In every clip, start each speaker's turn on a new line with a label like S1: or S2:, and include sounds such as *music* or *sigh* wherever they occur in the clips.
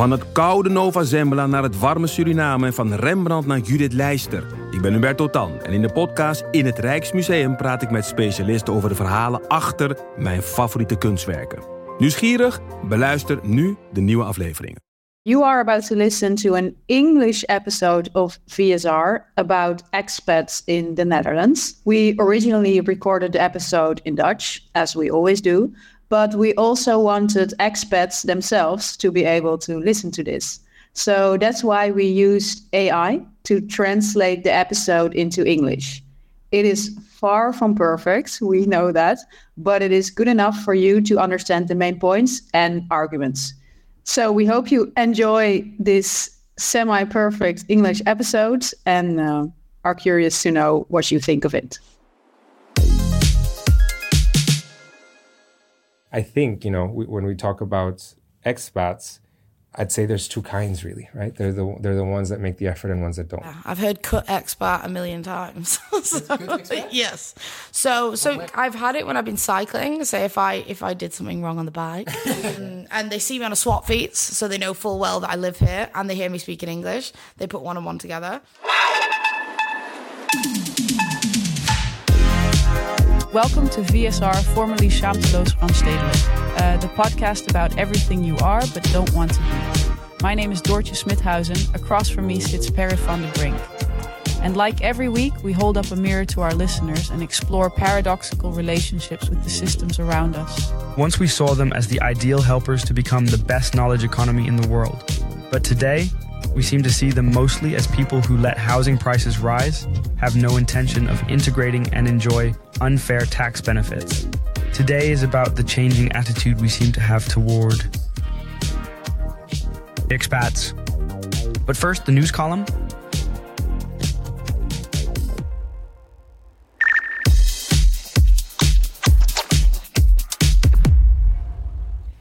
S1: Van het koude Nova Zembla naar het warme Suriname en van Rembrandt naar Judith Leister. Ik ben Hubert Totan en in de podcast In het Rijksmuseum praat ik met specialisten over de verhalen achter mijn favoriete kunstwerken. Nieuwsgierig? Beluister nu de nieuwe afleveringen.
S2: You are about to listen to an English episode of VSR about expats in the Netherlands. We originally recorded the episode in Dutch, as we always do, but we also wanted expats themselves to be able to listen to this. So that's why we used AI to translate the episode into English. It is far from perfect, we know that, but it is good enough for you to understand the main points and arguments. So we hope you enjoy this semi perfect English episode and uh, are curious to know what you think of it.
S3: I think, you know, we, when we talk about expats, I'd say there's two kinds really, right? They're the they're the ones that make the effort and ones that don't.
S4: I've heard cut expat a million times. *laughs* so, yes. So so I've had it when I've been cycling. Say if I if I did something wrong on the bike, *laughs* and, and they see me on a swap feet, so they know full well that I live here, and they hear me speaking English. They put one and one together.
S5: Welcome to VSR, formerly Schaamteloos Randstedelijk, uh, the podcast about everything you are but don't want to be. My name is Doortje Smithuijsen. Across from me sits Perrit van der Brink. And like every week, we hold up a mirror to our listeners and explore paradoxical relationships with the systems around us.
S6: Once we saw them as the ideal helpers to become the best knowledge economy in the world. But today, we seem to see them mostly as people who let housing prices rise, have no intention of integrating and enjoy unfair tax benefits. Today is about the changing attitude we seem to have toward expats. But first, the news column.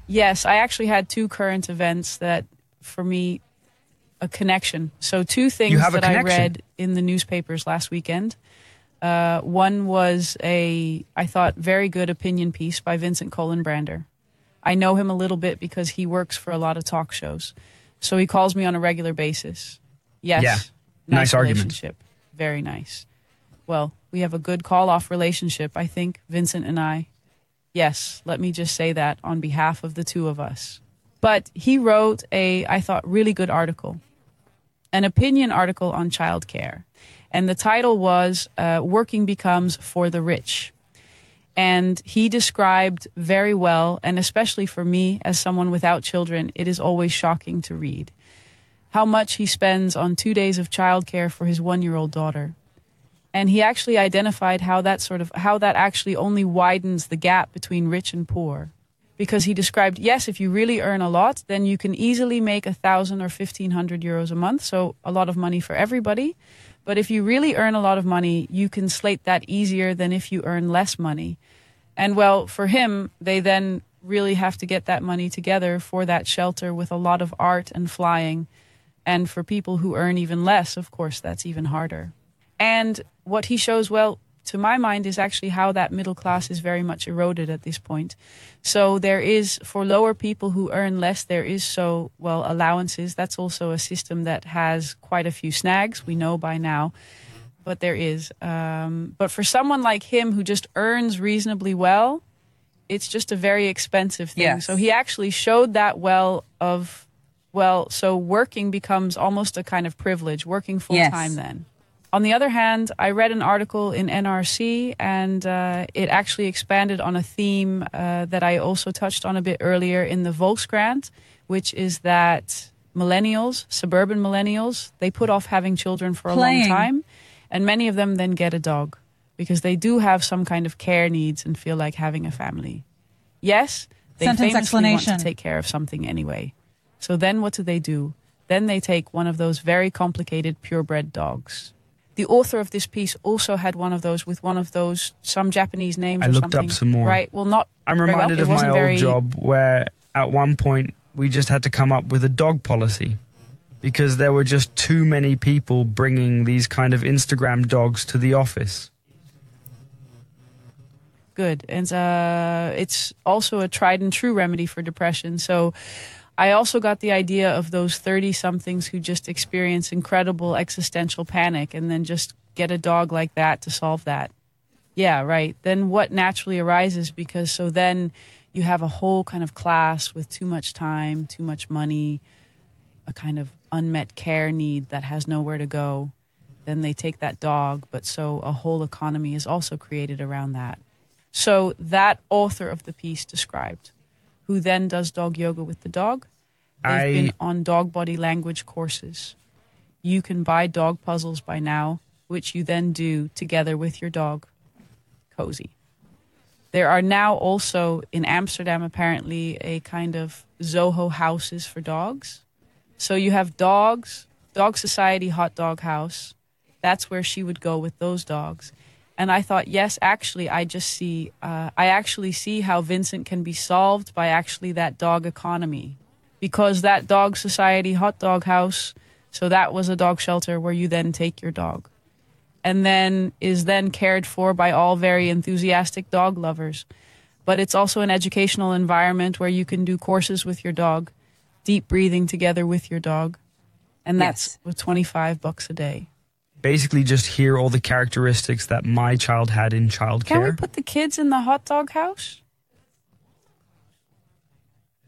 S5: Yes, I actually had two current events that, for me, a connection. So two things
S6: have
S5: that I read in the newspapers last weekend. Uh, one was a, I thought, very good opinion piece by Vincent Kolenbrander. I know him a little bit because he works for a lot of talk shows. So he calls me on a regular basis. Yes.
S6: Yeah. Nice argument.
S5: relationship. Very nice. Well, we have a good call off relationship, I think, Vincent and I. Yes, let me just say that on behalf of the two of us. But he wrote a, I thought, really good article, an opinion article on childcare. And the title was uh, Working Becomes for the Rich. And he described very well, and especially for me as someone without children, it is always shocking to read how much he spends on two days of childcare for his one year old daughter. And he actually identified how that sort of how that actually only widens the gap between rich and poor. Because he described, yes, if you really earn a lot, then you can easily make a thousand or fifteen hundred euros a month, so a lot of money for everybody. But if you really earn a lot of money, you can slate that easier than if you earn less money. And well, for him, they then really have to get that money together for that shelter with a lot of art and flying. And for people who earn even less, of course, that's even harder. And what he shows, well, to my mind, is actually how that middle class is very much eroded at this point. So there is, for lower people who earn less, there is so, well, allowances. That's also a system that has quite a few snags, we know by now. But there is. Um, but for someone like him who just earns reasonably well, it's just a very expensive thing.
S7: Yes.
S5: So he actually showed that well of, well, so working becomes almost a kind of privilege, working full
S7: Yes.
S5: time then. On the other hand, I read an article in NRC and uh, it actually expanded on a theme uh, that I also touched on a bit earlier in the Volkskrant, which is that millennials, suburban millennials, they put off having children for a long time. And many of them then get a dog because they do have some kind of care needs and feel like having a family. Yes, they
S7: Sentence
S5: famously want to take care of something anyway. So then what do they do? Then they take one of those very complicated purebred dogs. The author of this piece also had one of those with one of those some Japanese names.
S6: I
S5: or
S6: looked up some more.
S5: Right. Well, not.
S6: I'm
S5: very well.
S6: reminded of my old
S5: very-
S6: job where at one point we just had to come up with a dog policy because there were just too many people bringing these kind of Instagram dogs to the office.
S5: good and uh, it's also a tried and true remedy for depression so i also got the idea of those 30 somethings who just experience incredible existential panic and then just get a dog like that to solve that. Yeah right. Then what naturally arises because so then you have a whole kind of class with too much time too much money a kind of unmet care need that has nowhere to go. Then they take that dog but so a whole economy is also created around that. So that author of the piece described, who then does dog yoga with the dog, they've
S6: I-
S5: been on dog body language courses. You can buy dog puzzles by now, which you then do together with your dog. Cozy. There are now also in Amsterdam apparently a kind of Soho houses for dogs. So you have dogs, Dog Society Hot Dog House. That's where she would go with those dogs. And I thought, yes, actually, I just see, uh, I actually see how Vincent can be solved by actually that dog economy. Because that Dog Society Hot Dog House, so that was a dog shelter where you then take your dog. And then is then cared for by all very enthusiastic dog lovers. But it's also an educational environment where you can do courses with your dog, deep breathing together with your dog. And that's with 25 bucks a day.
S6: Basically, just hear all the characteristics that my child had in childcare.
S5: Can we put the kids in the hot dog house?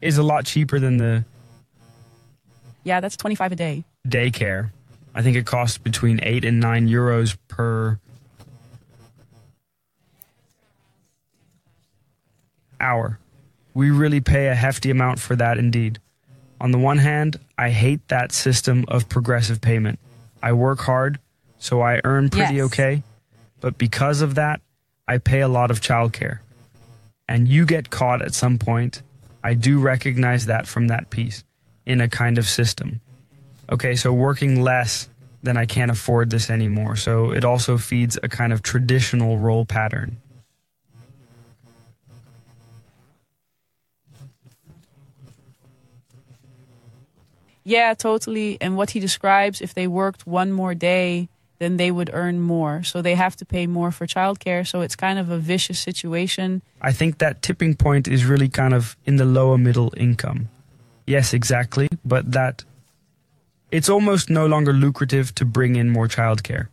S6: is a lot cheaper than the
S5: Yeah, that's 25 a day.
S6: daycare. I think it costs between eight and nine euros per hour. We really pay a hefty amount for that indeed. On the one hand, I hate that system of progressive payment. I work hard, so I earn pretty
S5: Yes.
S6: okay, but because of that, I pay a lot of childcare. And you get caught at some point. I do recognize that from that piece in a kind of system okay, so working less, then I can't afford this anymore. So it also feeds a kind of traditional role pattern.
S5: Yeah, totally. And what he describes, if they worked one more day, then they would earn more. So they have to pay more for childcare. So it's kind of a vicious situation.
S6: I think that tipping point is really kind of in the lower middle income. Yes, exactly. But that it's almost no longer lucrative to bring in more childcare.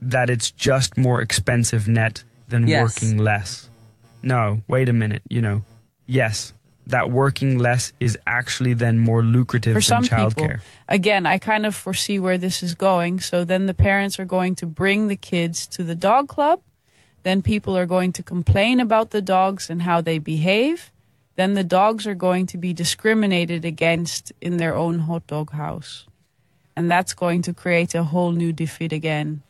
S6: That it's just more expensive net than
S8: Yes.
S6: working less. No, wait a minute, you know. Yes, that working less is actually then more lucrative
S5: for
S6: than
S5: some
S6: childcare.
S5: Again, I kind of foresee where this is going. So then the parents are going to bring the kids to the dog club. Then people are going to complain about the dogs and how they behave. Then the dogs are going to be discriminated against in their own hot dog house. And that's going to create a whole new defeat again.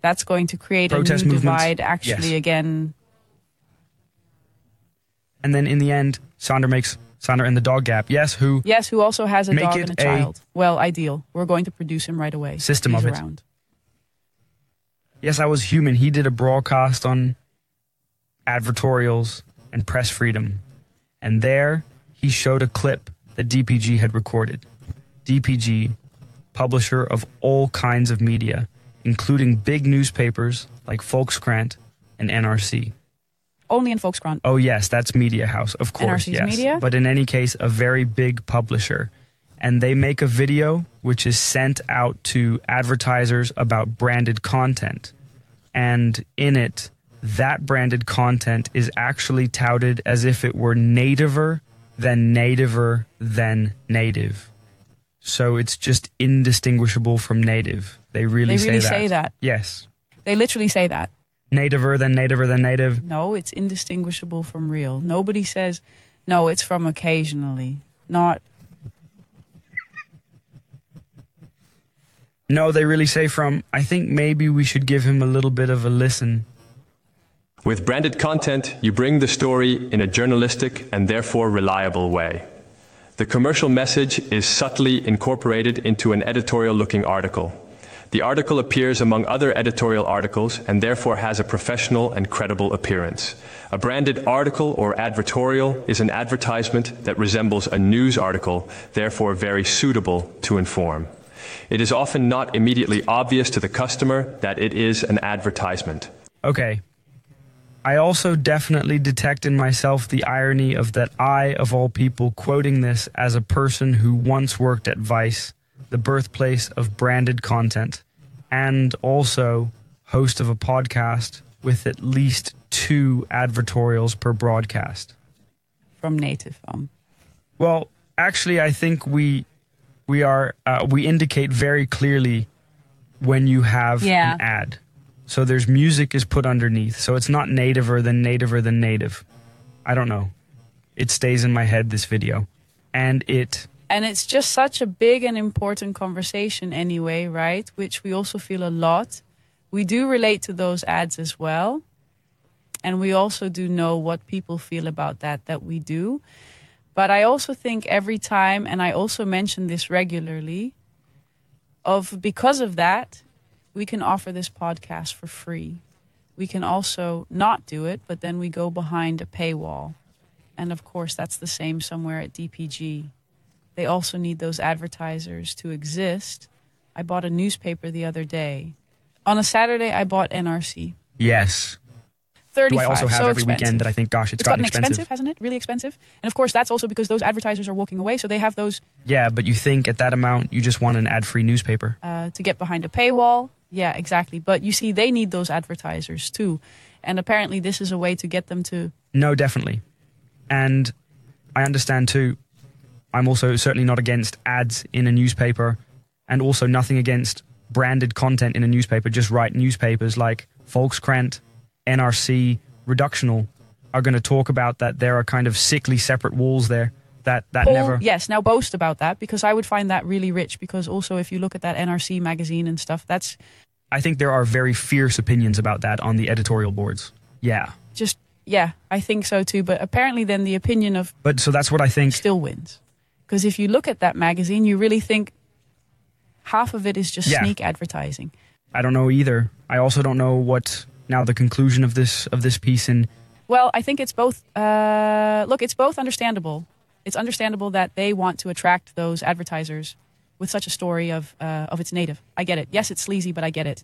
S5: That's going to create
S6: Protest
S5: a new
S6: movements.
S5: divide actually
S6: Yes.
S5: again.
S6: And then in the end, Sander makes Sander and the dog gap. Yes, who
S5: Yes, who also has a dog and a
S6: a-
S5: child. Well, ideal. We're going to produce him right away.
S6: System
S5: He's
S6: of it.
S5: around.
S6: Yes, I was human. He did a broadcast on advertorials and press freedom. And there he showed a clip that DPG had recorded. DPG, publisher of all kinds of media, including big newspapers like Volkskrant and NRC.
S5: Only in Volkskrant.
S6: Oh, yes, that's Media House, of course.
S5: NRC's
S6: yes.
S5: Media?
S6: But in any case, a very big publisher. And they make a video which is sent out to advertisers about branded content. And in it, that branded content is actually touted as if it were nativer than nativer than native. So it's just indistinguishable from native. They really,
S5: They really
S6: say, that.
S5: They say that.
S6: Yes.
S5: They literally say that.
S6: Nativer than nativer than native.
S5: No, it's indistinguishable from real. Nobody says, no, it's from occasionally. Not,
S6: No, they really say from, I think maybe we should give him a little bit of a listen.
S8: With branded content, you bring the story in a journalistic and therefore reliable way. The commercial message is subtly incorporated into an editorial looking article. The article appears among other editorial articles and therefore has a professional and credible appearance. A branded article or advertorial is an advertisement that resembles a news article, therefore very suitable to inform. It is often not immediately obvious to the customer that it is an advertisement.
S6: Okay. I also definitely detect in myself the irony of that I, of all people, quoting this as a person who once worked at Vice, the birthplace of branded content, and also host of a podcast with at least two advertorials per broadcast.
S5: From Native um.
S6: Well, actually, I think we we are uh, we indicate very clearly when you have
S9: Yeah.
S6: an ad. So there's music is put underneath. So it's not nativer than nativer than native. I don't know. It stays in my head this video. And it
S5: And it's just such a big and important conversation anyway, right? Which we also feel a lot. We do relate to those ads as well. And we also do know what people feel about that, that we do. But I also think every time, and I also mention this regularly, of because of that, we can offer this podcast for free. We can also not do it, but then we go behind a paywall. And of course, that's the same somewhere at DPG. They also need those advertisers to exist. I bought a newspaper the other day. On a Saturday, I bought NRC.
S6: yes. 35. Do
S5: 35
S6: I also have
S5: so
S6: every
S5: expensive.
S6: weekend that I think, gosh, it's
S5: it's gotten
S6: gotten
S5: expensive,
S6: expensive.
S5: hasn't it? Really expensive. And of course, that's also because those advertisers are walking away, so they have those
S6: Yeah, but you think at that amount you just want an ad-free newspaper.
S5: uh, to get behind a paywall. Yeah, exactly. But you see, they need those advertisers too. And apparently, this is a way to get them to.
S6: No, definitely. And I understand too. I'm also certainly not against ads in a newspaper and also nothing against branded content in a newspaper. Just write newspapers like Volkskrant, NRC, Reductional are going to talk about that there are kind of sickly separate walls there that, that
S5: Paul,
S6: never.
S5: Yes, now boast about that because I would find that really rich. Because also, if you look at that NRC magazine and stuff, that's
S6: I think there are very fierce opinions about that on the editorial boards. Yeah.
S5: just, yeah, I think so too. But apparently, then the opinion of
S6: But so that's what I think.
S5: still wins. Because if you look at that magazine, you really think half of it is just
S6: Yeah.
S5: sneak advertising.
S6: I don't know either. I also don't know what now the conclusion of this of this piece in
S5: Well, I think it's both. Uh, look, it's both understandable. It's understandable that they want to attract those advertisers with such a story of uh, of its native. I get it. Yes, it's sleazy, but I get it.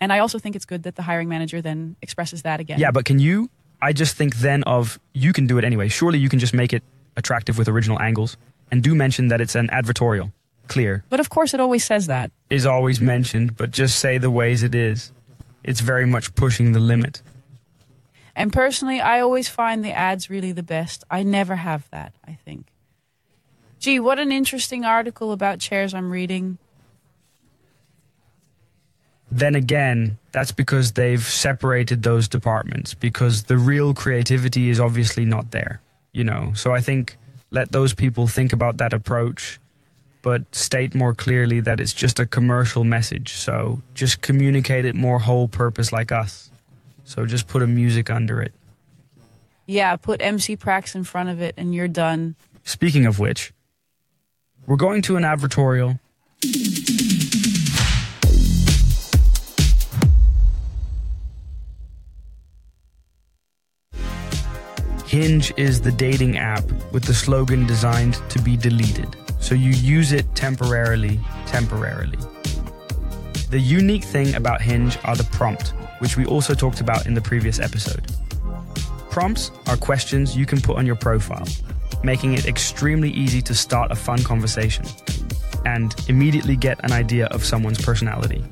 S5: And I also think it's good that the hiring manager then expresses that again.
S6: Yeah, but can you? I just think then of you can do it anyway. Surely you can just make it attractive with original angles, and do mention that it's an advertorial. Clear
S5: But of course, it always says that.
S6: is always mentioned, but just say the ways it is. It's very much pushing the limit.
S5: And personally, I always find the ads really the best. I never have that, I think. Gee, what an interesting article about chairs I'm reading.
S6: Then again, that's because they've separated those departments because the real creativity is obviously not there, you know. So I think let those people think about that approach, but state more clearly that it's just a commercial message. So just communicate it more whole purpose like us. So just put a music under it.
S5: Yeah, put MC Prax in front of it and you're done.
S6: Speaking of which, we're going to an advertorial. Hinge is the dating app with the slogan designed to be deleted. So you use it temporarily, temporarily. The unique thing about Hinge are the prompt, which we also talked about in the previous episode. Prompts are questions you can put on your profile, making it extremely easy to start a fun conversation and immediately get an idea of someone's personality.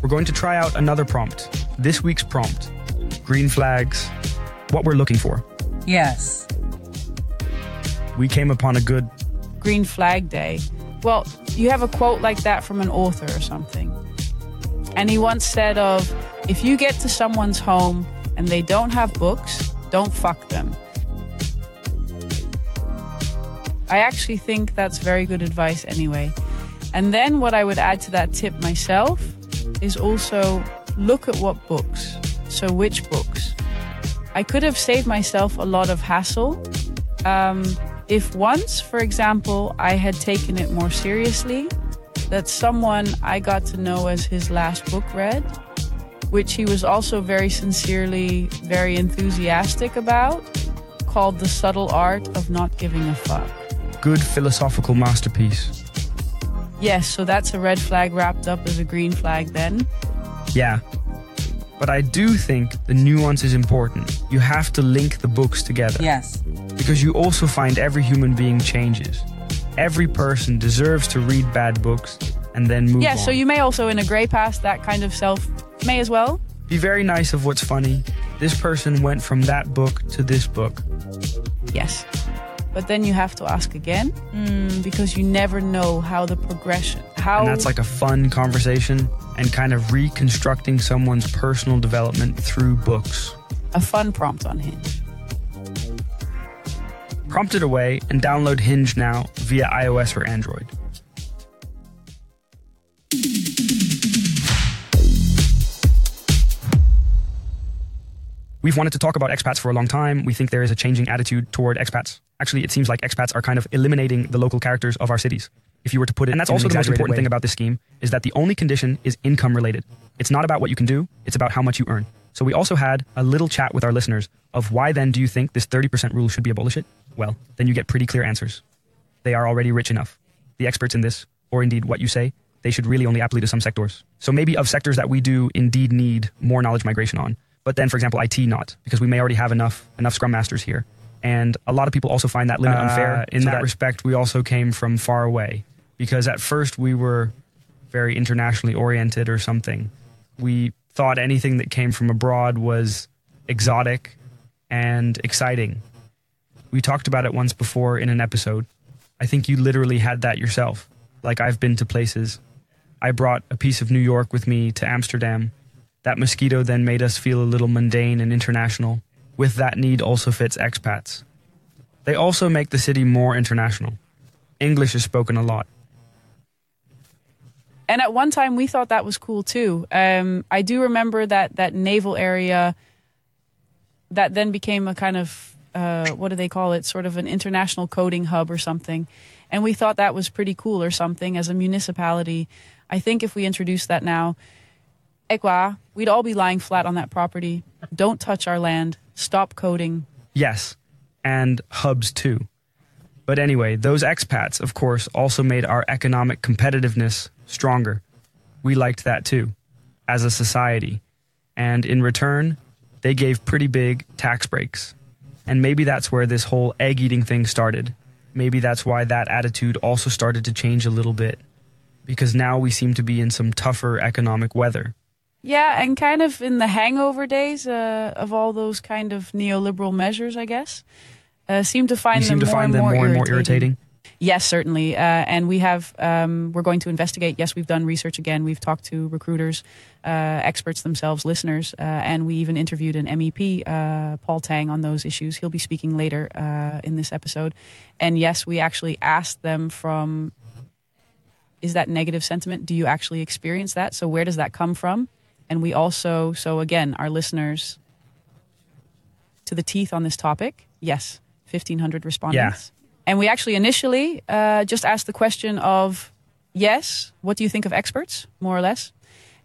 S6: We're going to try out another prompt. This week's prompt green flags, what we're looking for.
S9: Yes.
S6: We came upon a good,
S5: Green Flag Day. Well, you have a quote like that from an author or something. And he once said of if you get to someone's home and they don't have books, don't fuck them. I actually think that's very good advice anyway. And then what I would add to that tip myself is also look at what books. So which books? I could have saved myself a lot of hassle um, If once, for example, I had taken it more seriously, that someone I got to know as his last book read, which he was also very sincerely, very enthusiastic about, called The Subtle Art of Not Giving a Fuck.
S6: Good philosophical masterpiece.
S5: Yes, so that's a red flag wrapped up as a green flag then.
S6: Yeah. But I do think the nuance is important. You have to link the books together.
S9: Yes.
S6: Because you also find every human being changes. Every person deserves to read bad books and then move
S5: yeah,
S6: on.
S5: so you may also, in a grey past, that kind of self may as well.
S6: Be very nice of what's funny. This person went from that book to this book.
S5: Yes. But then you have to ask again mm, because you never know how the progression, how
S6: And that's like a fun conversation and kind of reconstructing someone's personal development through books.
S5: a fun prompt on Hinge.
S6: Prompt it away and download Hinge now via iOS or Android. We've wanted to talk about expats for a long time. We think there is a changing attitude toward expats. Actually, it seems like expats are kind of eliminating the local characters of our cities. If you were to put it, and that's also
S7: an
S6: the most important
S7: way.
S6: thing about this scheme is that the only condition is income related. It's not about what you can do; it's about how much you earn. So we also had a little chat with our listeners of why then do you think this 30% rule should be abolished? Well, then you get pretty clear answers. They are already rich enough. The experts in this, or indeed what you say, they should really only apply to some sectors. So maybe of sectors that we do indeed need more knowledge migration on. But then, for example, IT not, because we may already have enough enough Scrum Masters here. And a lot of people also find that limit unfair.
S7: Uh,
S6: In
S7: so
S6: that
S7: that-
S6: respect, we also came from far away. Because at first we were very internationally oriented or something. We thought anything that came from abroad was exotic and exciting. We talked about it once before in an episode. I think you literally had that yourself. Like I've been to places. I brought a piece of New York with me to Amsterdam. That mosquito then made us feel a little mundane and international. With that need also fits expats. They also make the city more international. English is spoken a lot.
S5: And at one time, we thought that was cool too. Um, I do remember that that naval area that then became a kind of uh, what do they call it? Sort of an international coding hub or something. And we thought that was pretty cool or something as a municipality. I think if we introduced that now, Ekwa, we'd all be lying flat on that property. Don't touch our land. Stop coding.
S6: Yes, and hubs too. But anyway, those expats, of course, also made our economic competitiveness stronger. We liked that too, as a society. And in return, they gave pretty big tax breaks. And maybe that's where this whole egg eating thing started. Maybe that's why that attitude also started to change a little bit. Because now we seem to be in some tougher economic weather.
S5: Yeah, and kind of in the hangover days uh, of all those kind of neoliberal measures, I guess, uh, seem to find
S6: seem
S5: them
S6: to find
S5: and
S6: them
S5: more
S6: more and more irritating.
S5: Yes, certainly. Uh, and we have, um, we're going to investigate. Yes, we've done research again. We've talked to recruiters, uh, experts themselves, listeners, uh, and we even interviewed an MEP, uh, Paul Tang, on those issues. He'll be speaking later uh, in this episode. And yes, we actually asked them from, is that negative sentiment? Do you actually experience that? So where does that come from? And we also, so again, our listeners to the teeth on this topic. Yes, 1,500 respondents. Yeah. And we actually initially uh, just asked the question of, yes, what do you think of experts, more or less?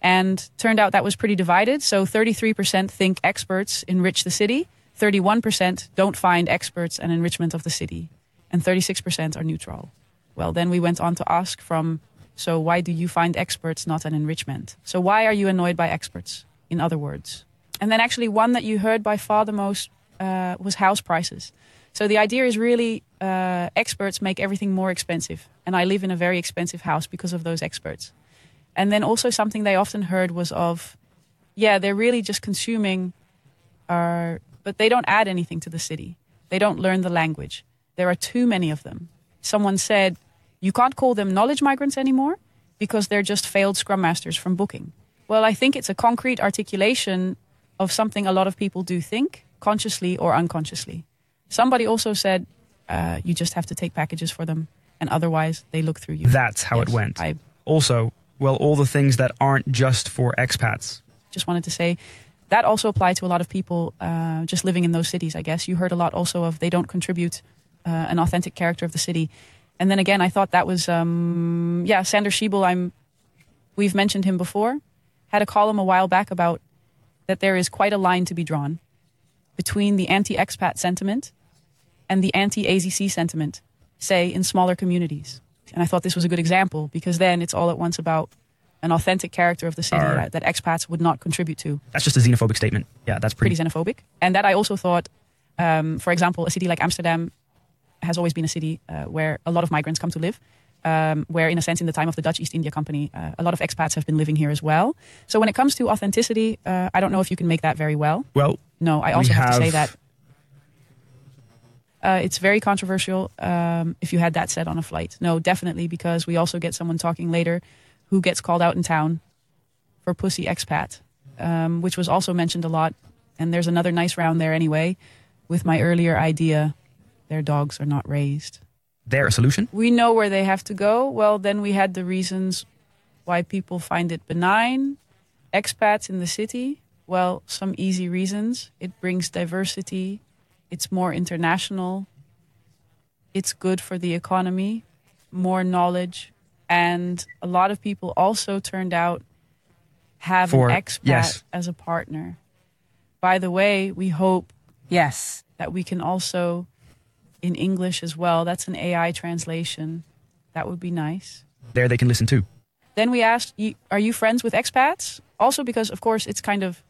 S5: And turned out that was pretty divided. So 33% think experts enrich the city, 31% don't find experts an enrichment of the city, and 36% are neutral. Well, then we went on to ask from, so why do you find experts not an enrichment? So why are you annoyed by experts, in other words? And then actually one that you heard by far the most uh, was house prices. So the idea is really uh, experts make everything more expensive. And I live in a very expensive house because of those experts. And then also something they often heard was of, yeah, they're really just consuming our, but they don't add anything to the city. They don't learn the language. There are too many of them. Someone said, you can't call them knowledge migrants anymore because they're just failed scrum masters from booking. Well, I think it's a concrete articulation of something a lot of people do think, consciously or unconsciously. Somebody also said, uh, you just have to take packages for them, and otherwise they look through you.
S6: That's how it went.
S5: I
S6: Also, well, all the things that aren't just for expats.
S5: just wanted to say that also applied to a lot of people uh, just living in those cities, I guess. You heard a lot also of they don't contribute uh, an authentic character of the city. And then again, I thought that was, um, yeah, Sander Schiebel. I'm, we've mentioned him before. Had a column a while back about that there is quite a line to be drawn between the anti-expat sentiment and the anti-AZC sentiment, say in smaller communities. And I thought this was a good example because then it's all at once about an authentic character of the city that, that expats would not contribute to.
S6: That's just a xenophobic statement. Yeah, that's pretty.
S5: Pretty xenophobic. And that I also thought, um, for example, a city like Amsterdam has always been a city uh, where a lot of migrants come to live. Um, where, in a sense, in the time of the Dutch East India Company, uh, a lot of expats have been living here as well. So, when it comes to authenticity, uh, I don't know if you can make that very well.
S6: Well,
S5: No, I also have, to say that uh, it's very controversial um, if you had that said on a flight. No, definitely, because we also get someone talking later who gets called out in town for pussy expat, um, which was also mentioned a lot. And there's another nice round there anyway with my earlier idea their dogs are not raised.
S6: there a solution?
S5: We know where they have to go. Well, then we had the reasons why people find it benign. Expats in the city, well, some easy reasons. It brings diversity, it's more international, it's good for the economy, more knowledge. And a lot of people also turned out have
S6: For-
S5: an expat
S6: yes.
S5: as a partner. By the way, we hope
S9: Yes.
S5: that we can also in English as well. That's an AI translation. That would be nice.
S6: There they can listen too.
S5: Then we asked, Are you friends with expats? Also, because of course it's kind of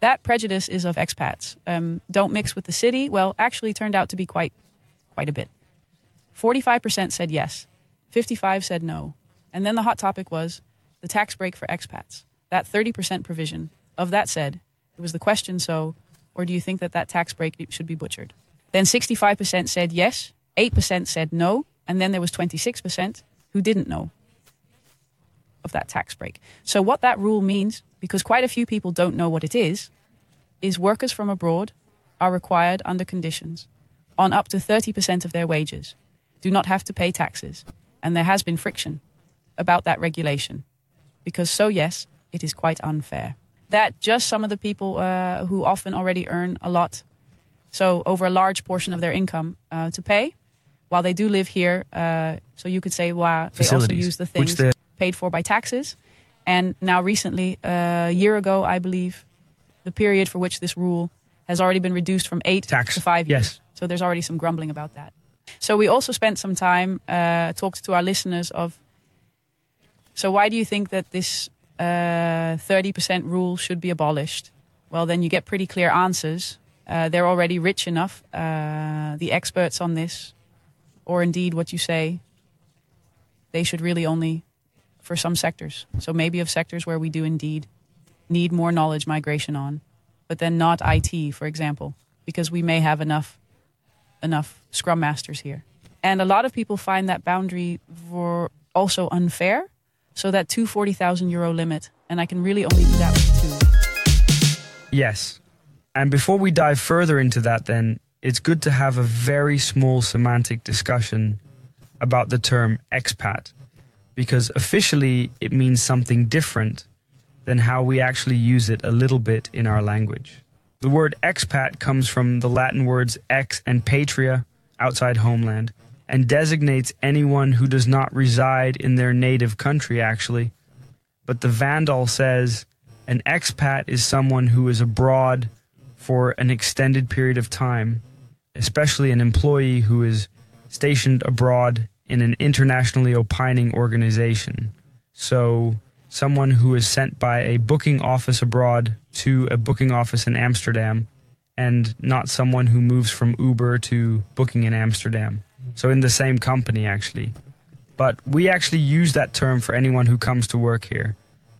S5: that prejudice is of expats. Um, don't mix with the city. Well, actually, turned out to be quite, quite a bit. Forty-five percent said yes, fifty-five said no, and then the hot topic was the tax break for expats. That thirty percent provision. Of that said, it was the question. So, or do you think that that tax break should be butchered? Then sixty-five percent said yes, eight percent said no, and then there was twenty-six percent who didn't know of that tax break. So, what that rule means, because quite a few people don't know what it is, is workers from abroad are required under conditions on up to 30% of their wages, do not have to pay taxes. And there has been friction about that regulation. Because, so yes, it is quite unfair. That just some of the people uh, who often already earn a lot, so over a large portion of their income uh, to pay, while they do live here, uh, so you could say, well, they also use the things paid for by taxes. And now, recently, uh, a year ago, I believe, the period for which this rule has already been reduced from eight
S6: Tax,
S5: to five years.
S6: yes.
S5: So there's already some grumbling about that. So we also spent some time uh, talked to our listeners of. So why do you think that this uh, thirty percent rule should be abolished? Well, then you get pretty clear answers. Uh, they're already rich enough. Uh, the experts on this, or indeed what you say, they should really only for some sectors. So maybe of sectors where we do indeed need more knowledge migration on, but then not IT, for example, because we may have enough enough scrum masters here. And a lot of people find that boundary for also unfair. So that 240,000 euro limit, and I can really only do that with two.
S6: Yes. And before we dive further into that, then, it's good to have a very small semantic discussion about the term expat, because officially it means something different than how we actually use it a little bit in our language. The word expat comes from the Latin words ex and patria, outside homeland, and designates anyone who does not reside in their native country, actually. But the Van Dale says an expat is someone who is abroad for an extended period of time, especially an employee who is stationed abroad in an internationally opining organization. So, someone who is sent by a booking office abroad to a booking office in Amsterdam, and not someone who moves from Uber to booking in Amsterdam. So, in the same company, actually. But we actually use that term for anyone who comes to work here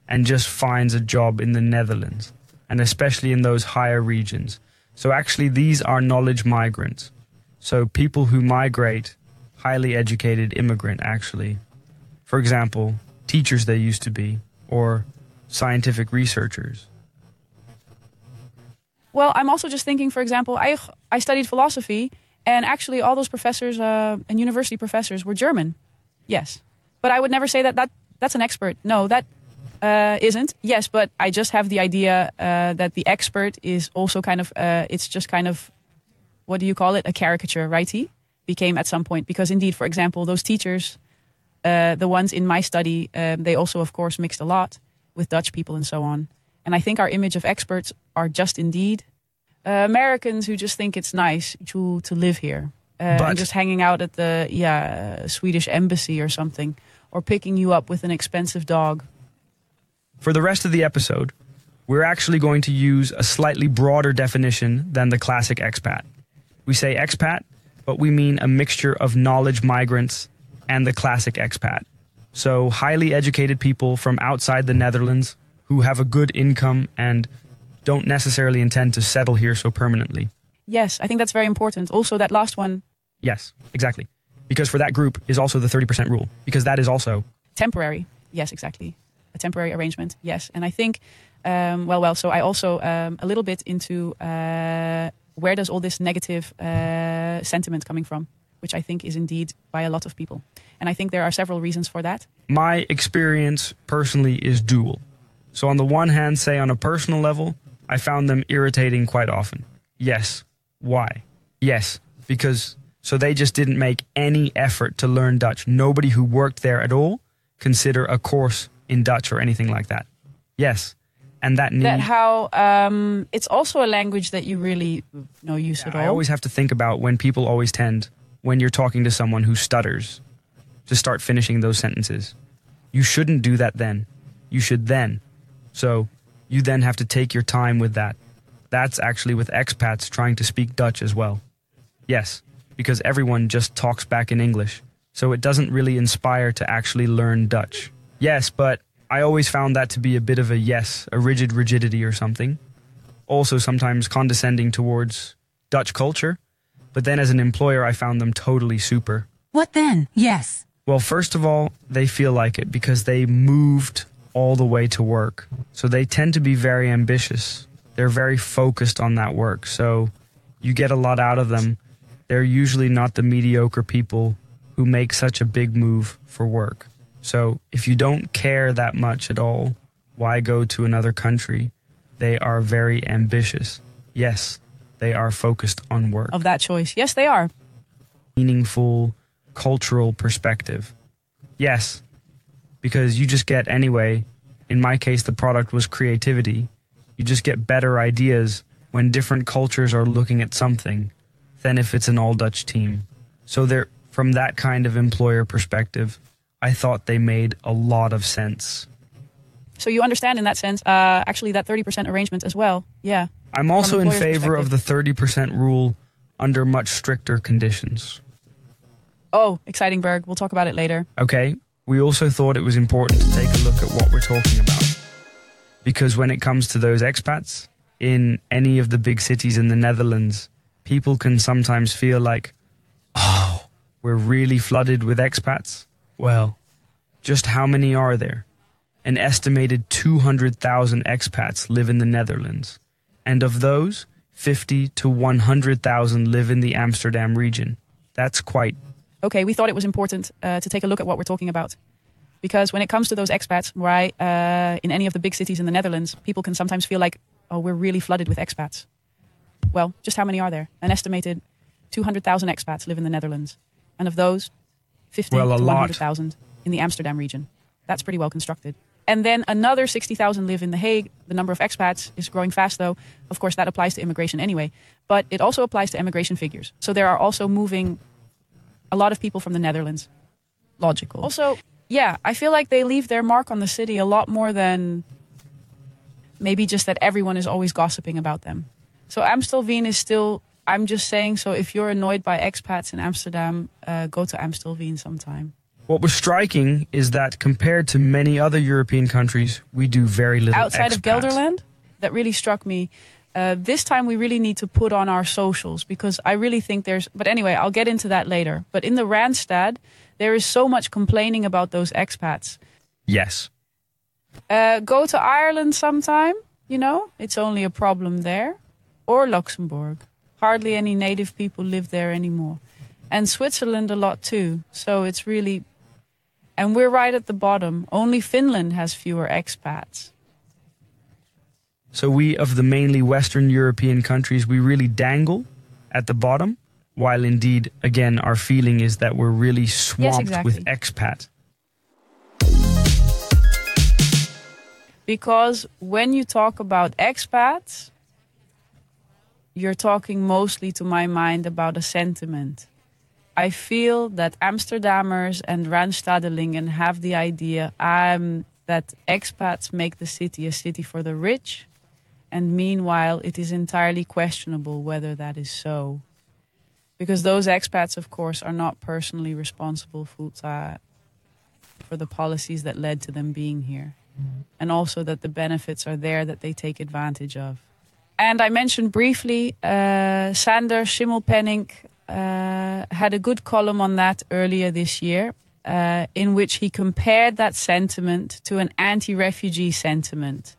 S6: and just finds a job in the Netherlands, and especially in those higher regions. So, actually, these are knowledge migrants. So, people who migrate, highly educated immigrant, actually. For example, teachers they used to be, or scientific researchers.
S5: Well, I'm also just thinking, for example, I, I studied philosophy, and actually, all those professors uh, and university professors were German. Yes. But I would never say that, that that's an expert. No, that uh, isn't. Yes, but I just have the idea uh, that the expert is also kind of, uh, it's just kind of, what do you call it? A caricature, righty? became at some point because indeed, for example, those teachers, uh, the ones in my study, um, they also of course mixed a lot with Dutch people and so on. And I think our image of experts are just indeed uh, Americans who just think it's nice to to live here uh, and just hanging out at the yeah Swedish embassy or something, or picking you up with an expensive dog.
S6: For the rest of the episode, we're actually going to use a slightly broader definition than the classic expat. We say expat, but we mean a mixture of knowledge migrants and the classic expat. So, highly educated people from outside the Netherlands who have a good income and don't necessarily intend to settle here so permanently.
S5: Yes, I think that's very important. Also, that last one,
S6: Yes, exactly. Because for that group is also the 30% rule, because that is also
S5: temporary. Yes, exactly. A temporary arrangement. Yes, and I think, um, well, well. So I also um, a little bit into uh, where does all this negative uh, sentiment coming from, which I think is indeed by a lot of people, and I think there are several reasons for that.
S6: my experience personally is dual. So, on the one hand, say on a personal level, I found them irritating quite often. Yes. Why? Yes, because so they just didn't make any effort to learn Dutch. Nobody who worked there at all consider a course in Dutch or anything like that. Yes. And that need.
S5: That how um, it's also a language that you really no use at all.
S6: I always have to think about when people always tend, when you're talking to someone who stutters, to start finishing those sentences. You shouldn't do that then. You should then. So you then have to take your time with that. That's actually with expats trying to speak Dutch as well. Yes, because everyone just talks back in English. So it doesn't really inspire to actually learn Dutch. Yes, but I always found that to be a bit of a yes, a rigid rigidity or something also sometimes condescending towards Dutch culture. But then as an employer, I found them totally super.
S9: What then? Yes.
S6: Well, first of all, they feel like it because they moved all the way to work. So they tend to be very ambitious. They're very focused on that work. So you get a lot out of them. They're usually not the mediocre people who make such a big move for work. So if you don't care that much at all, why go to another country? They are very ambitious. Yes, they are focused on work
S5: of that choice. Yes, they are.
S6: meaningful cultural perspective. Yes, because you just get, anyway, in my case, the product was creativity. You just get better ideas when different cultures are looking at something than if it's an all Dutch team. So, there, from that kind of employer perspective, I thought they made a lot of sense.
S5: So you understand in that sense, uh, actually, that thirty percent arrangement as well. Yeah.
S6: I'm also in favor of the 30% rule under much stricter conditions.
S5: Oh, exciting, Berg. We'll talk about it later.
S6: Okay, we also thought it was important to take a look at what we're talking about. Because when it comes to those expats, in any of the big cities in the Netherlands, people can sometimes feel like, oh, we're really flooded with expats. Well, just how many are there? An estimated 200,000 expats live in the Netherlands. And of those, 50 to 100,000 live in the Amsterdam region. That's quite
S5: Okay, we thought it was important uh, to take a look at what we're talking about. Because when it comes to those expats, right, uh, in any of the big cities in the Netherlands, people can sometimes feel like, oh, we're really flooded with expats. Well, just how many are there? An estimated 200,000 expats live in the Netherlands. And of those, 50
S6: Well, a
S5: to
S6: lot.
S5: 100,000 in the Amsterdam region. That's pretty well constructed. And then another 60,000 live in The Hague. The number of expats is growing fast, though. Of course, that applies to immigration anyway. But it also applies to immigration figures. So there are also moving a lot of people from the Netherlands. Logical. Also, yeah, I feel like they leave their mark on the city a lot more than maybe just that everyone is always gossiping about them. So Amstelveen is still. I'm just saying. So if you're annoyed by expats in Amsterdam, uh, go to Amstelveen sometime.
S6: What was striking is that compared to many other European countries, we do very little
S5: Outside of. Gelderland, that really struck me. Uh, this time we really need to put on our socials because I really think there's. But anyway, I'll get into that later. But in the Randstad, there is so much complaining about those expats.
S6: Yes.
S5: Uh, go to Ireland sometime, you know, it's only a problem there. Or Luxembourg. Hardly any native people live there anymore. And Switzerland a lot too. So it's really. And we're right at the bottom. Only Finland has fewer expats.
S6: So we, of the mainly Western European countries, we really dangle at the bottom. while indeed, again, our feeling is that we're really swamped
S5: exactly.
S6: with expat.
S5: Because when you talk about expats, you're talking mostly, to my mind, about a sentiment. I feel that Amsterdammers and Randstadelingen have the idea um, that expats make the city a city for the rich, and meanwhile, it is entirely questionable whether that is so. Because those expats, of course, are not personally responsible for, uh, for the policies that led to them being here. And also that the benefits are there that they take advantage of. And I mentioned briefly, uh, Sander Schimmelpenninck uh, had a good column on that earlier this year, uh, in which he compared that sentiment to an anti refugee sentiment,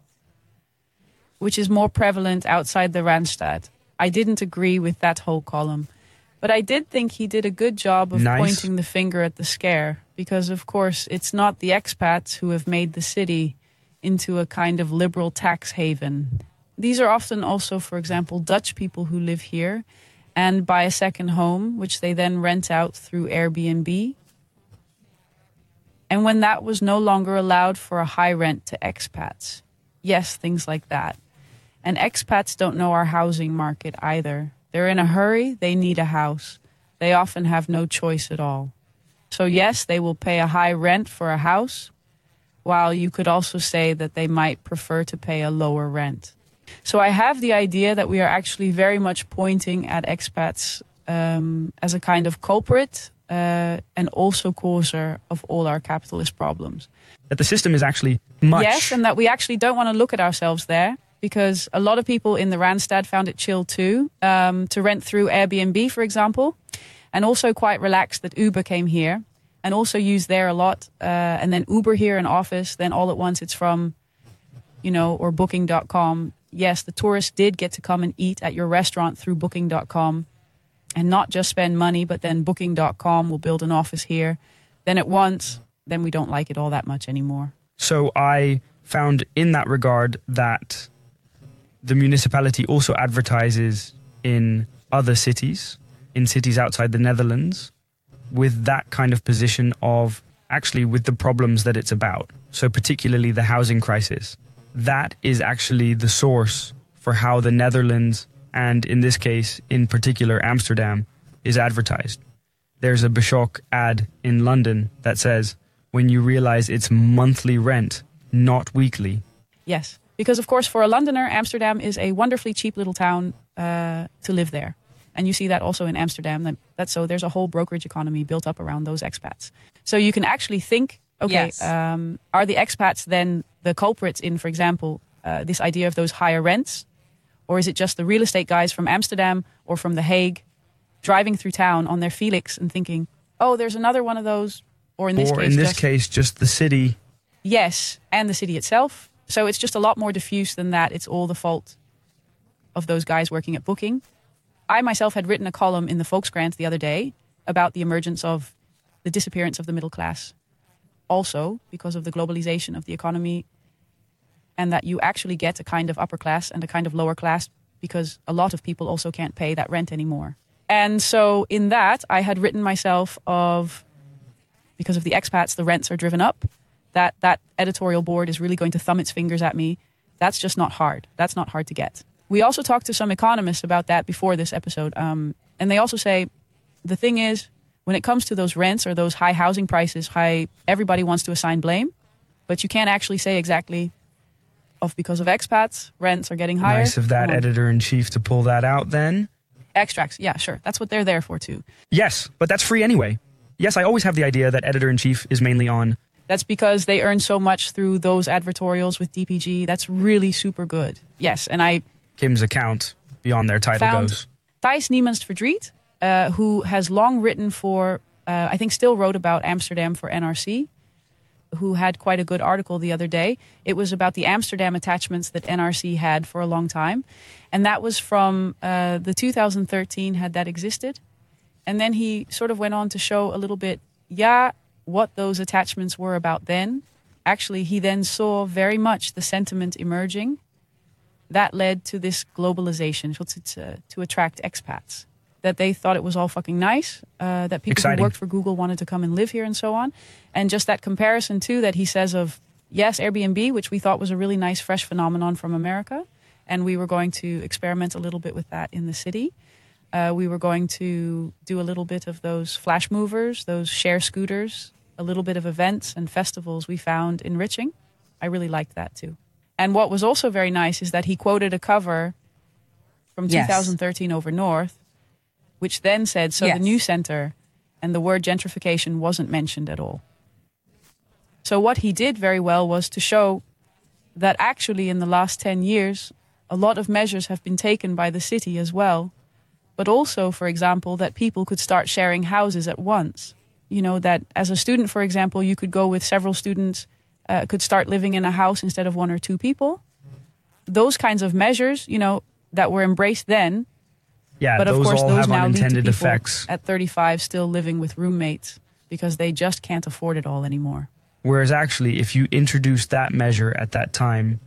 S5: which is more prevalent outside the Randstad. I didn't agree with that whole column. But I did think he did a good job of
S6: Nice.
S5: pointing the finger at the scare, because of course it's not the expats who have made the city into a kind of liberal tax haven. These are often also, for example, Dutch people who live here and buy a second home, which they then rent out through Airbnb. And when that was no longer allowed for a high rent to expats, yes, things like that. And expats don't know our housing market either. They're in a hurry, they need a house. They often have no choice at all. So, yes, they will pay a high rent for a house, while you could also say that they might prefer to pay a lower rent. So, I have the idea that we are actually very much pointing at expats um, as a kind of culprit uh, and also causer of all our capitalist problems.
S6: That the system is actually much.
S5: Yes, and that we actually don't want to look at ourselves there because a lot of people in the Randstad found it chill too um, to rent through Airbnb, for example, and also quite relaxed that Uber came here and also used there a lot. Uh, and then Uber here in office, then all at once it's from, you know, or booking.com. Yes, the tourists did get to come and eat at your restaurant through booking.com and not just spend money, but then booking.com will build an office here. Then at once, then we don't like it all that much anymore.
S6: So I found in that regard that the municipality also advertises in other cities, in cities outside the Netherlands, with that kind of position of actually with the problems that it's about. So, particularly the housing crisis. That is actually the source for how the Netherlands, and in this case, in particular, Amsterdam, is advertised. There's a Bashok ad in London that says, when you realize it's monthly rent, not weekly,
S5: Yes, because of course, for a Londoner, Amsterdam is a wonderfully cheap little town uh, to live there, and you see that also in Amsterdam. That, that's so there's a whole brokerage economy built up around those expats. So you can actually think, okay,
S9: Yes.
S5: um, are the expats then the culprits in, for example, uh, this idea of those higher rents, or is it just the real estate guys from Amsterdam or from The Hague driving through town on their Felix and thinking, oh, there's another one of those, or in this
S6: or
S5: case,
S6: in this
S5: just,
S6: case, just the city.
S5: Yes, and the city itself. So it's just a lot more diffuse than that. It's all the fault of those guys working at Booking. I myself had written a column in the Volkskrant the other day about the emergence of the disappearance of the middle class. Also, because of the globalization of the economy, and that you actually get a kind of upper class and a kind of lower class because a lot of people also can't pay that rent anymore. And so, in that, I had written myself of because of the expats, the rents are driven up. That that editorial board is really going to thumb its fingers at me. That's just not hard. That's not hard to get. We also talked to some economists about that before this episode, um, and they also say the thing is when it comes to those rents or those high housing prices, high everybody wants to assign blame, but you can't actually say exactly of because of expats rents are getting higher.
S6: Nice of that editor in chief to pull that out then.
S5: Extracts, yeah, sure. That's what they're there for too.
S6: Yes, but that's free anyway. Yes, I always have the idea that editor in chief is mainly on.
S5: That's because they earn so much through those advertorials with DPG. That's really super good. Yes, and I
S6: Kim's account beyond their title goes.
S5: Thijs Niemantsverdriet, uh, who has long written for, uh, I think still wrote about Amsterdam for NRC, who had quite a good article the other day. It was about the Amsterdam attachments that NRC had for a long time. And that was from uh, the 2013 had that existed. And then he sort of went on to show a little bit, yeah, what those attachments were about then. Actually, he then saw very much the sentiment emerging that led to this globalization to, to, to attract expats. That they thought it was all fucking nice, uh, that people
S6: Exciting.
S5: who worked for Google wanted to come and live here and so on. And just that comparison, too, that he says of, yes, Airbnb, which we thought was a really nice, fresh phenomenon from America. And we were going to experiment a little bit with that in the city. Uh, we were going to do a little bit of those flash movers, those share scooters, a little bit of events and festivals we found enriching. I really liked that too. And what was also very nice is that he quoted a cover from
S9: Yes.
S5: 2013 over North, which then said, so
S9: Yes.
S5: the new center and the word gentrification wasn't mentioned at all. So what he did very well was to show that actually in the last 10 years, a lot of measures have been taken by the city as well. But also, for example, that people could start sharing houses at once. You know, that as a student, for example, you could go with several students, uh, could start living in a house instead of one or two people. Those kinds of measures, you know, that were embraced then.
S6: Yeah,
S5: but of course,
S6: all
S5: those
S6: have
S5: now lead to
S6: effects.
S5: at 35 still living with roommates because they just can't afford it all anymore.
S6: Whereas actually, if you introduce that measure at that time,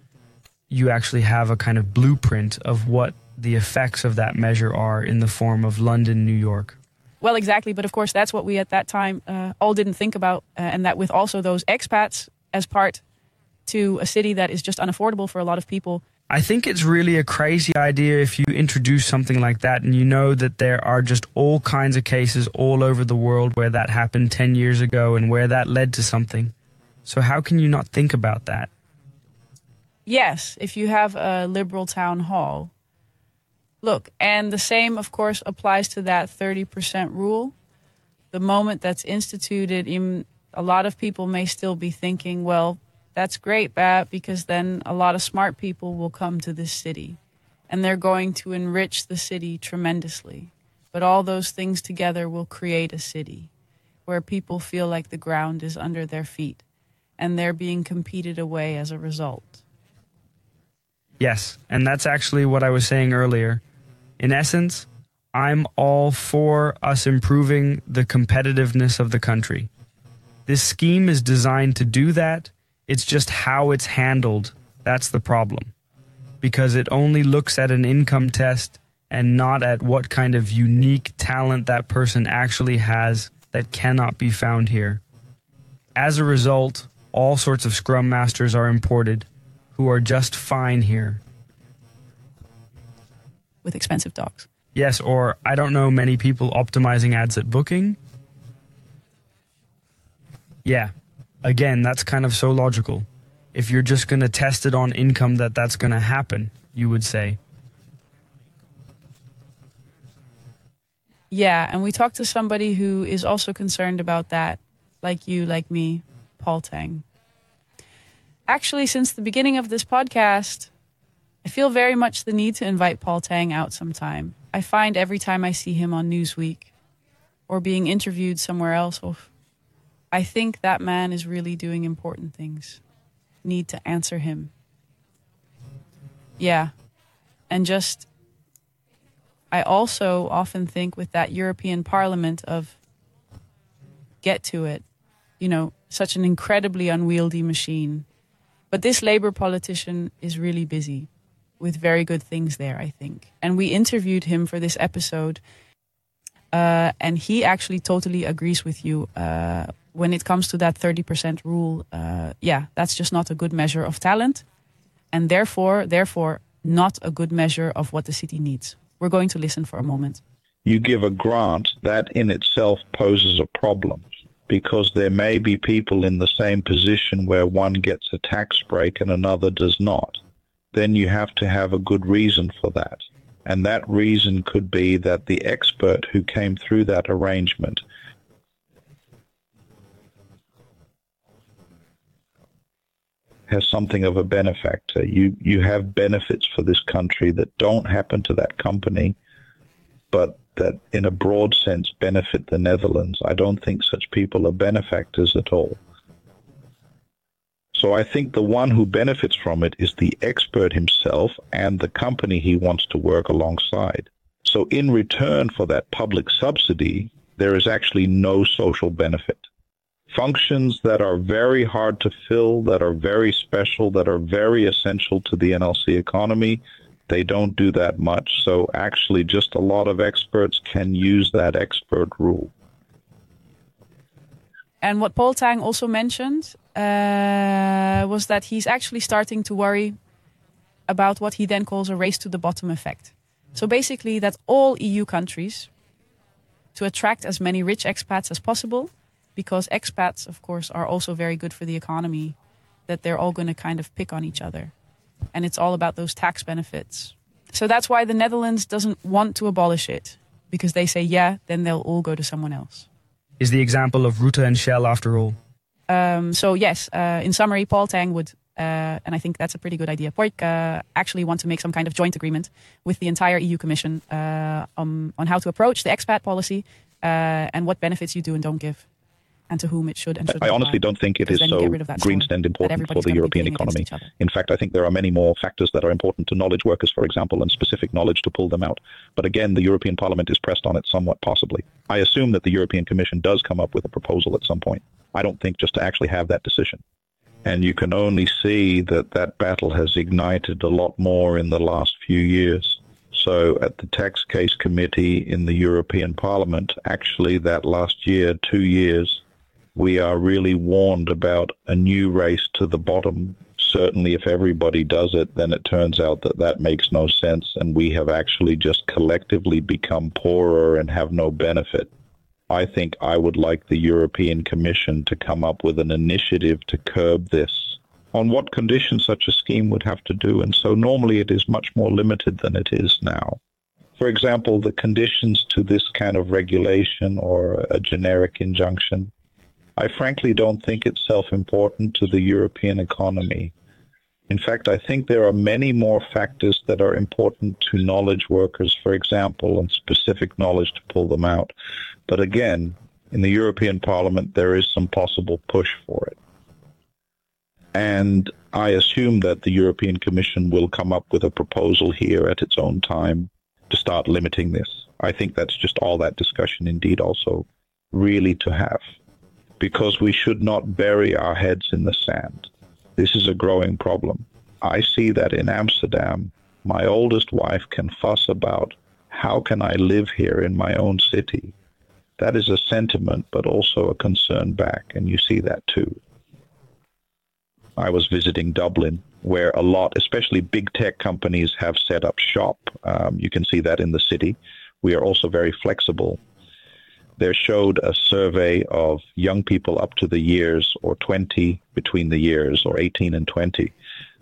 S6: you actually have a kind of blueprint of what the effects of that measure are in the form of London, New York.
S5: Well, exactly. But of course, that's what we at that time uh, all didn't think about. Uh, and that with also those expats as part to a city that is just unaffordable for a lot of people.
S6: I think it's really a crazy idea if you introduce something like that and you know that there are just all kinds of cases all over the world where that happened 10 years ago and where that led to something. So, how can you not think about that?
S5: Yes, if you have a liberal town hall. Look, and the same, of course, applies to that 30% rule. The moment that's instituted, a lot of people may still be thinking, well, that's great, Bat, because then a lot of smart people will come to this city and they're going to enrich the city tremendously. But all those things together will create a city where people feel like the ground is under their feet and they're being competed away as a result.
S6: Yes, and that's actually what I was saying earlier. In essence, I'm all for us improving the competitiveness of the country. This scheme is designed to do that. It's just how it's handled that's the problem. Because it only looks at an income test and not at what kind of unique talent that person actually has that cannot be found here. As a result, all sorts of scrum masters are imported who are just fine here.
S5: with expensive dogs.
S6: Yes, or I don't know many people optimizing ads at booking. Yeah, again, that's kind of so logical. If you're just going to test it on income, that that's going to happen, you would say.
S5: Yeah, and we talked to somebody who is also concerned about that, like you, like me, Paul Tang. Actually, since the beginning of this podcast, I feel very much the need to invite Paul Tang out sometime. I find every time I see him on Newsweek or being interviewed somewhere else, I think that man is really doing important things. Need to answer him. Yeah. And just I also often think with that European Parliament of get to it, you know, such an incredibly unwieldy machine. But this Labour politician is really busy with very good things there, I think. And we interviewed him for this episode, uh, and he actually totally agrees with you. Uh, when it comes to that 30% rule, uh, yeah, that's just not a good measure of talent, and therefore, therefore, not a good measure of what the city needs. We're going to listen for a moment.
S7: you give a grant, that in itself poses a problem because there may be people in the same position where one gets a tax break and another does not. Then you have to have a good reason for that. And that reason could be that the expert who came through that arrangement has something of a benefactor. You you have benefits for this country that don't happen to that company, but that in a broad sense benefit the Netherlands. I don't think such people are benefactors at all. So I think the one who benefits from it is the expert himself and the company he wants to work alongside. So in return for that public subsidy, there is actually no social benefit functions that are very hard to fill, that are very special, that are very essential to the NLC economy, They don't do that much. So actually, just a lot of experts can use that expert rule.
S5: And what Paul Tang also mentioned uh, was that he's actually starting to worry about what he then calls a race to the bottom effect. So basically, that all EU countries, to attract as many rich expats as possible, because expats, of course, are also very good for the economy, that they're all going to kind of pick on each other. And it's all about those tax benefits. So that's why the Netherlands doesn't want to abolish it, because they say, yeah, then they'll all go to someone else.
S6: Is the example of Rutte and Shell after all?
S5: Um, so, yes, uh, in summary, Paul Tang would uh, and I think that's a pretty good idea. POIC uh, actually want to make some kind of joint agreement with the entire EU Commission uh, on, on how to approach the expat policy uh, and what benefits you do and don't give and to whom it should and should
S7: I honestly don't think it is so green and important for the European economy. In fact, I think there are many more factors that are important to knowledge workers, for example, and specific knowledge to pull them out. But again, the European Parliament is pressed on it somewhat possibly. I assume that the European Commission does come up with a proposal at some point. I don't think just to actually have that decision. And you can only see that that battle has ignited a lot more in the last few years. So at the tax case committee in the European Parliament, actually that last year, two years, we are really warned about a new race to the bottom. Certainly, if everybody does it, then it turns out that that makes no sense, and we have actually just collectively become poorer and have no benefit. I think I would like the European Commission to come up with an initiative to curb this. On what conditions such a scheme would have to do, and so normally it is much more limited than it is now. For example, the conditions to this kind of regulation or a generic injunction, I frankly don't think it's self-important to the European economy. In fact, I think there are many more factors that are important to knowledge workers, for example, and specific knowledge to pull them out. But again, in the European Parliament, there is some possible push for it. And I assume that the European Commission will come up with a proposal here at its own time to start limiting this. I think that's just all that discussion indeed also really to have. Because we should not bury our heads in the sand. This is a growing problem. I see that in Amsterdam, my oldest wife can fuss about how can I live here in my own city that is a sentiment, but also a concern back, and you see that too. I was visiting Dublin, where a lot, especially big tech companies, have set up shop. Um, you can see that in the city. We are also very flexible. There showed a survey of young people up to the years or 20 between the years or 18 and 20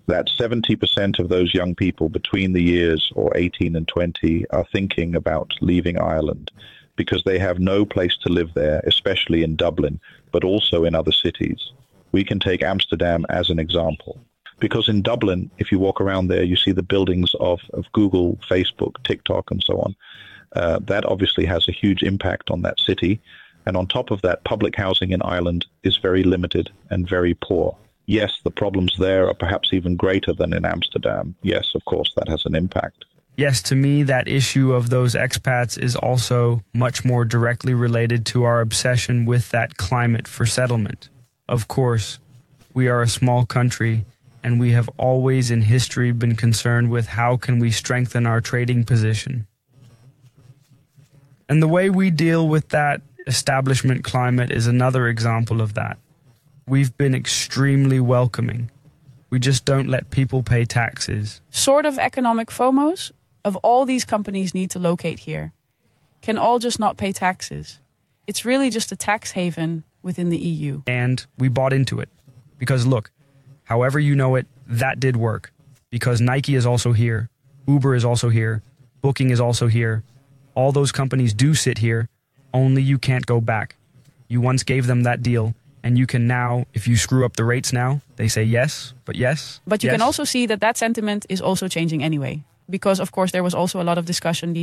S7: that 70% of those young people between the years or 18 and 20 are thinking about leaving Ireland because they have no place to live there, especially in Dublin, but also in other cities. We can take Amsterdam as an example. Because in Dublin, if you walk around there, you see the buildings of, of Google, Facebook, TikTok, and so on. Uh, that obviously has a huge impact on that city. And on top of that, public housing in Ireland is very limited and very poor. Yes, the problems there are perhaps even greater than in Amsterdam. Yes, of course, that has an impact
S6: yes, to me, that issue of those expats is also much more directly related to our obsession with that climate for settlement. Of course, we are a small country and we have always in history been concerned with how can we strengthen our trading position. And the way we deal with that establishment climate is another example of that. We've been extremely welcoming. We just don't let people pay taxes.
S5: Sort of economic FOMOs, of all these companies need to locate here can all just not pay taxes. It's really just a tax haven within the EU.
S6: And we bought into it. Because look, however you know it, that did work. Because Nike is also here, Uber is also here, Booking is also here. All those companies do sit here, only you can't go back. You once gave them that deal, and you can now, if you screw up the rates now, they say yes, but yes.
S5: But you
S6: yes.
S5: can also see that that sentiment is also changing anyway because of course there was also a lot of discussion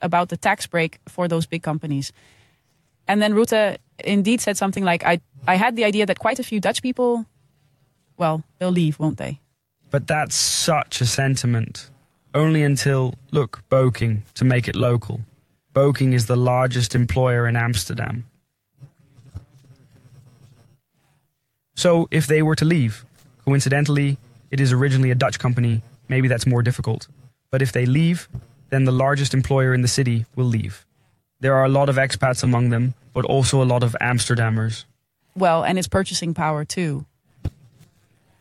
S5: about the tax break for those big companies. And then Rutte indeed said something like, I, I had the idea that quite a few Dutch people, well, they'll leave, won't they?
S6: But that's such a sentiment. Only until, look, Booking, to make it local. Booking is the largest employer in Amsterdam. So if they were to leave, coincidentally, it is originally a Dutch company, maybe that's more difficult. But if they leave, then the largest employer in the city will leave. There are a lot of expats among them, but also a lot of Amsterdammers.
S5: Well, and it's purchasing power too.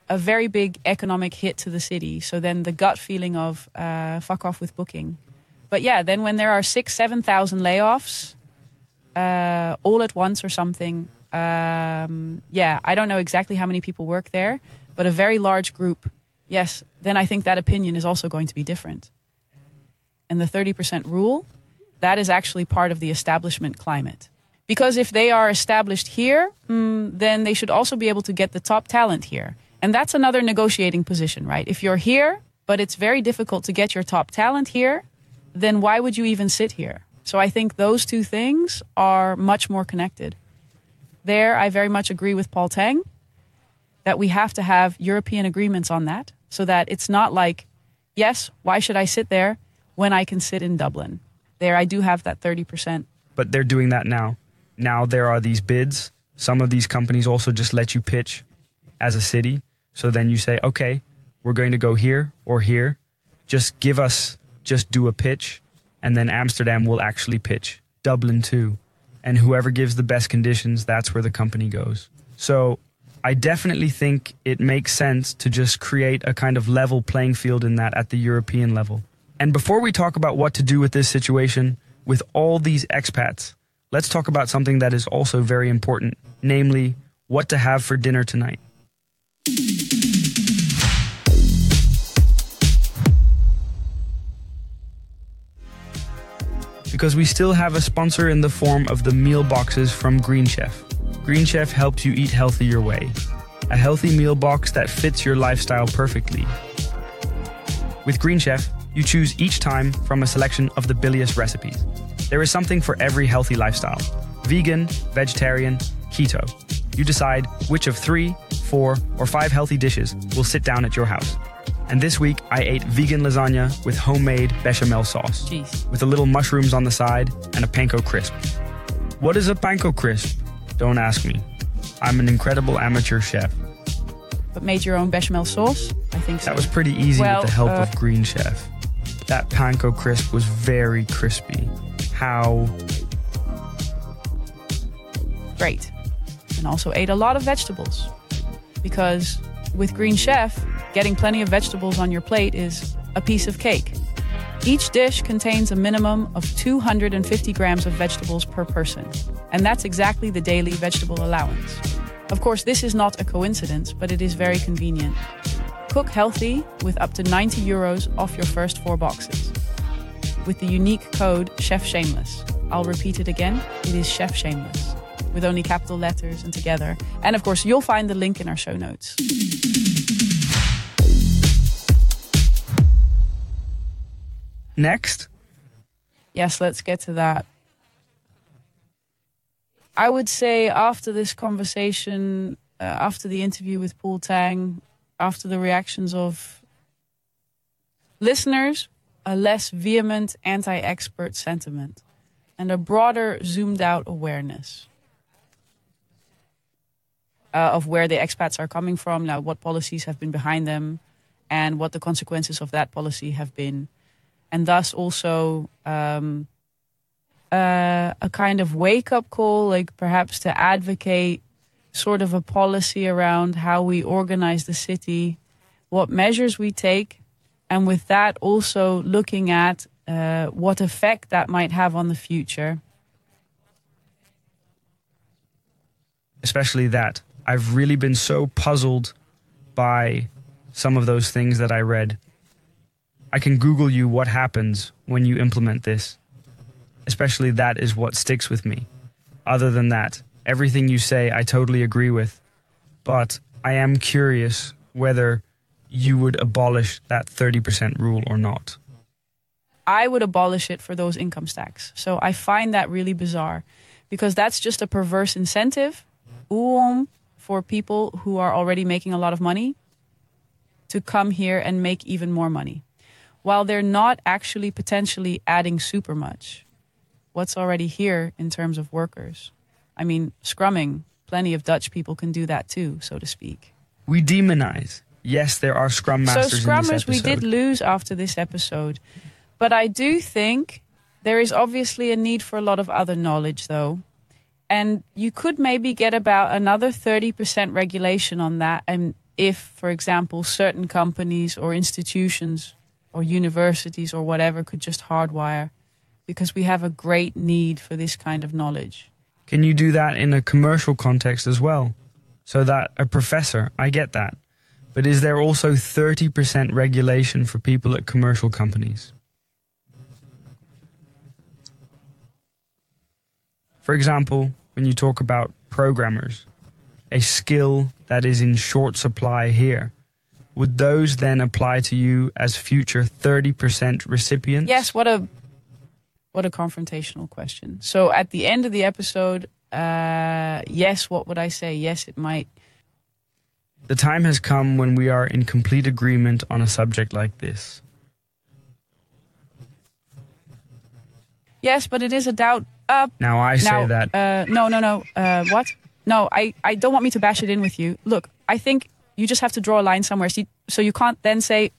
S5: A very big economic hit to the city. So then the gut feeling of uh, fuck off with booking. But yeah, then when there are six, seven thousand layoffs uh, all at once or something, um, yeah, I don't know exactly how many people work there, but a very large group, yes, then I think that opinion is also going to be different. And the 30% rule, that is actually part of the establishment climate. Because if they are established here, mm, then they should also be able to get the top talent here. And that's another negotiating position, right? If you're here, but it's very difficult to get your top talent here, then why would you even sit here? So I think those two things are much more connected. There, I very much agree with Paul Tang that we have to have European agreements on that so that it's not like, yes, why should I sit there when I can sit in Dublin? There, I do have that 30%.
S6: But they're doing that now. Now there are these bids. Some of these companies also just let you pitch as a city. So then you say, okay, we're going to go here or here. Just give us, just do a pitch. And then Amsterdam will actually pitch. Dublin too. And whoever gives the best conditions, that's where the company goes. So I definitely think it makes sense to just create a kind of level playing field in that at the European level. And before we talk about what to do with this situation, with all these expats, let's talk about something that is also very important, namely what to have for dinner tonight. Because we still have a sponsor in the form of the meal boxes from Green Chef. Green Chef helps you eat healthy your way. A healthy meal box that fits your lifestyle perfectly. With Green Chef, you choose each time from a selection of the bilious recipes. There is something for every healthy lifestyle vegan, vegetarian, keto. You decide which of three, four, or five healthy dishes will sit down at your house. And this week, I ate vegan lasagna with homemade bechamel sauce,
S5: Jeez.
S6: with a little mushrooms on the side and a panko crisp. What is a panko crisp? Don't ask me. I'm an incredible amateur chef.
S5: But made your own bechamel sauce? I think so.
S6: That was pretty easy
S5: Well,
S6: with the help
S5: uh,
S6: of Green Chef. That panko crisp was very crispy. How
S5: great. And also ate a lot of vegetables. Because with Green Chef, getting plenty of vegetables on your plate is a piece of cake. Each dish contains a minimum of 250 grams of vegetables per person. And that's exactly the daily vegetable allowance. Of course, this is not a coincidence, but it is very convenient. Cook healthy with up to 90 euros off your first four boxes. With the unique code Chef Shameless. I'll repeat it again. It is Chef Shameless. With only capital letters and together. And of course, you'll find the link in our show notes.
S6: Next?
S5: Yes, let's get to that. I would say after this conversation, uh, after the interview with Paul Tang, after the reactions of listeners, a less vehement anti expert sentiment and a broader zoomed out awareness uh, of where the expats are coming from, now what policies have been behind them, and what the consequences of that policy have been. And thus also um, uh, a kind of wake up call, like perhaps to advocate sort of a policy around how we organize the city, what measures we take, and with that also looking at uh, what effect that might have on the future.
S6: Especially that. I've really been so puzzled by some of those things that I read. I can Google you what happens when you implement this. Especially that is what sticks with me. Other than that, everything you say I totally agree with. But I am curious whether you would abolish that 30% rule or not.
S5: I would abolish it for those income stacks. So I find that really bizarre because that's just a perverse incentive um, for people who are already making a lot of money to come here and make even more money. While they're not actually potentially adding super much. What's already here in terms of workers? I mean, scrumming, plenty of Dutch people can do that too, so to speak.
S6: We demonize Yes, there are Scrum Masters.
S5: So Scrummers we did lose after this episode. But I do think there is obviously a need for a lot of other knowledge though. And you could maybe get about another 30% regulation on that. And if, for example, certain companies or institutions or universities or whatever could just hardwire, because we have a great need for this kind of knowledge.
S6: Can you do that in a commercial context as well? So that a professor, I get that. But is there also 30% regulation for people at commercial companies? For example, when you talk about programmers, a skill that is in short supply here, would those then apply to you as future 30% recipients?
S5: Yes, what a what a confrontational question. So at the end of the episode, uh, yes, what would I say? Yes, it might.
S6: The time has come when we are in complete agreement on a subject like this.
S5: Yes, but it is a doubt. Uh,
S6: Now I say
S5: now,
S6: that
S5: Uh, no, no, no. Uh, what? No, I, I don't want me to bash it in with you. Look, I think you just have to draw a line somewhere. So you, so you can't then say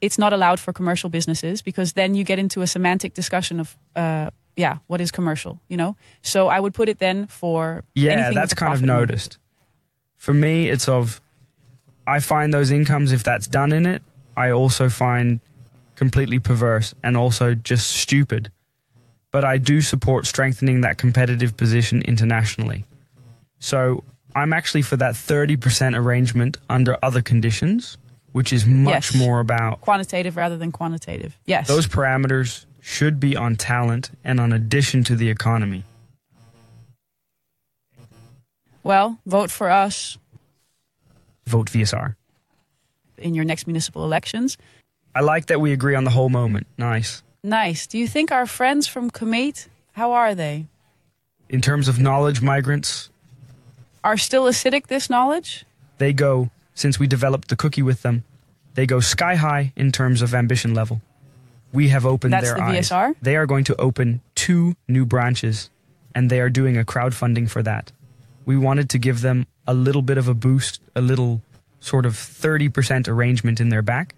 S5: it's not allowed for commercial businesses because then you get into a semantic discussion of, uh, yeah, what is commercial, you know? So I would put it then for
S6: Yeah, that's kind of noticed. For me, it's of I find those incomes if that's done in it, I also find completely perverse and also just stupid. But I do support strengthening that competitive position internationally. So I'm actually for that 30% arrangement under other conditions, which is much
S5: Yes.
S6: more about
S5: Quantitative rather than quantitative. Yes.
S6: those parameters should be on talent and on addition to the economy.
S5: well, vote for us
S6: Vote VSR.
S5: in your next municipal elections.
S6: I like that we agree on the whole moment. Nice.
S5: Nice. Do you think our friends from Komeet, how are they?
S6: In terms of knowledge migrants,
S5: Are still acidic this knowledge?
S6: they go, since we developed the cookie with them, they go sky high in terms of ambition level. We have opened
S5: That's
S6: their
S5: the
S6: eyes.
S5: VSR?
S6: They are going to open two new branches, and they are doing a crowdfunding for that. We wanted to give them a little bit of a boost, a little sort of 30% arrangement in their back,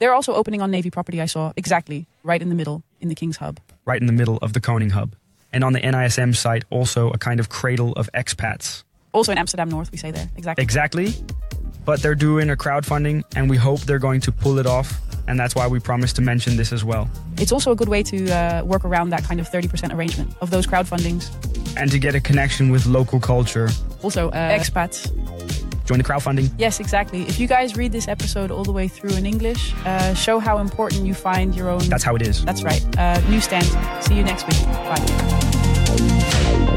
S5: They're also opening on Navy property, I saw. Exactly. Right in the middle, in the King's Hub.
S6: right in the middle of the Koning Hub. And on the NDSM site, also a kind of cradle of expats.
S5: Also in Amsterdam North, we say there. Exactly.
S6: Exactly. But they're doing a crowdfunding, and we hope they're going to pull it off. And that's why we promised to mention this as well.
S5: It's also a good way to uh, work around that kind of 30% arrangement of those crowdfundings.
S6: And to get a connection with local culture,
S5: Also, uh, expats.
S6: join the crowdfunding.
S5: Yes, exactly. If you guys read this episode all the way through in English, uh, show how important you find your own.
S6: That's how it is.
S5: That's right. Uh, newsstand. See you next week. Bye.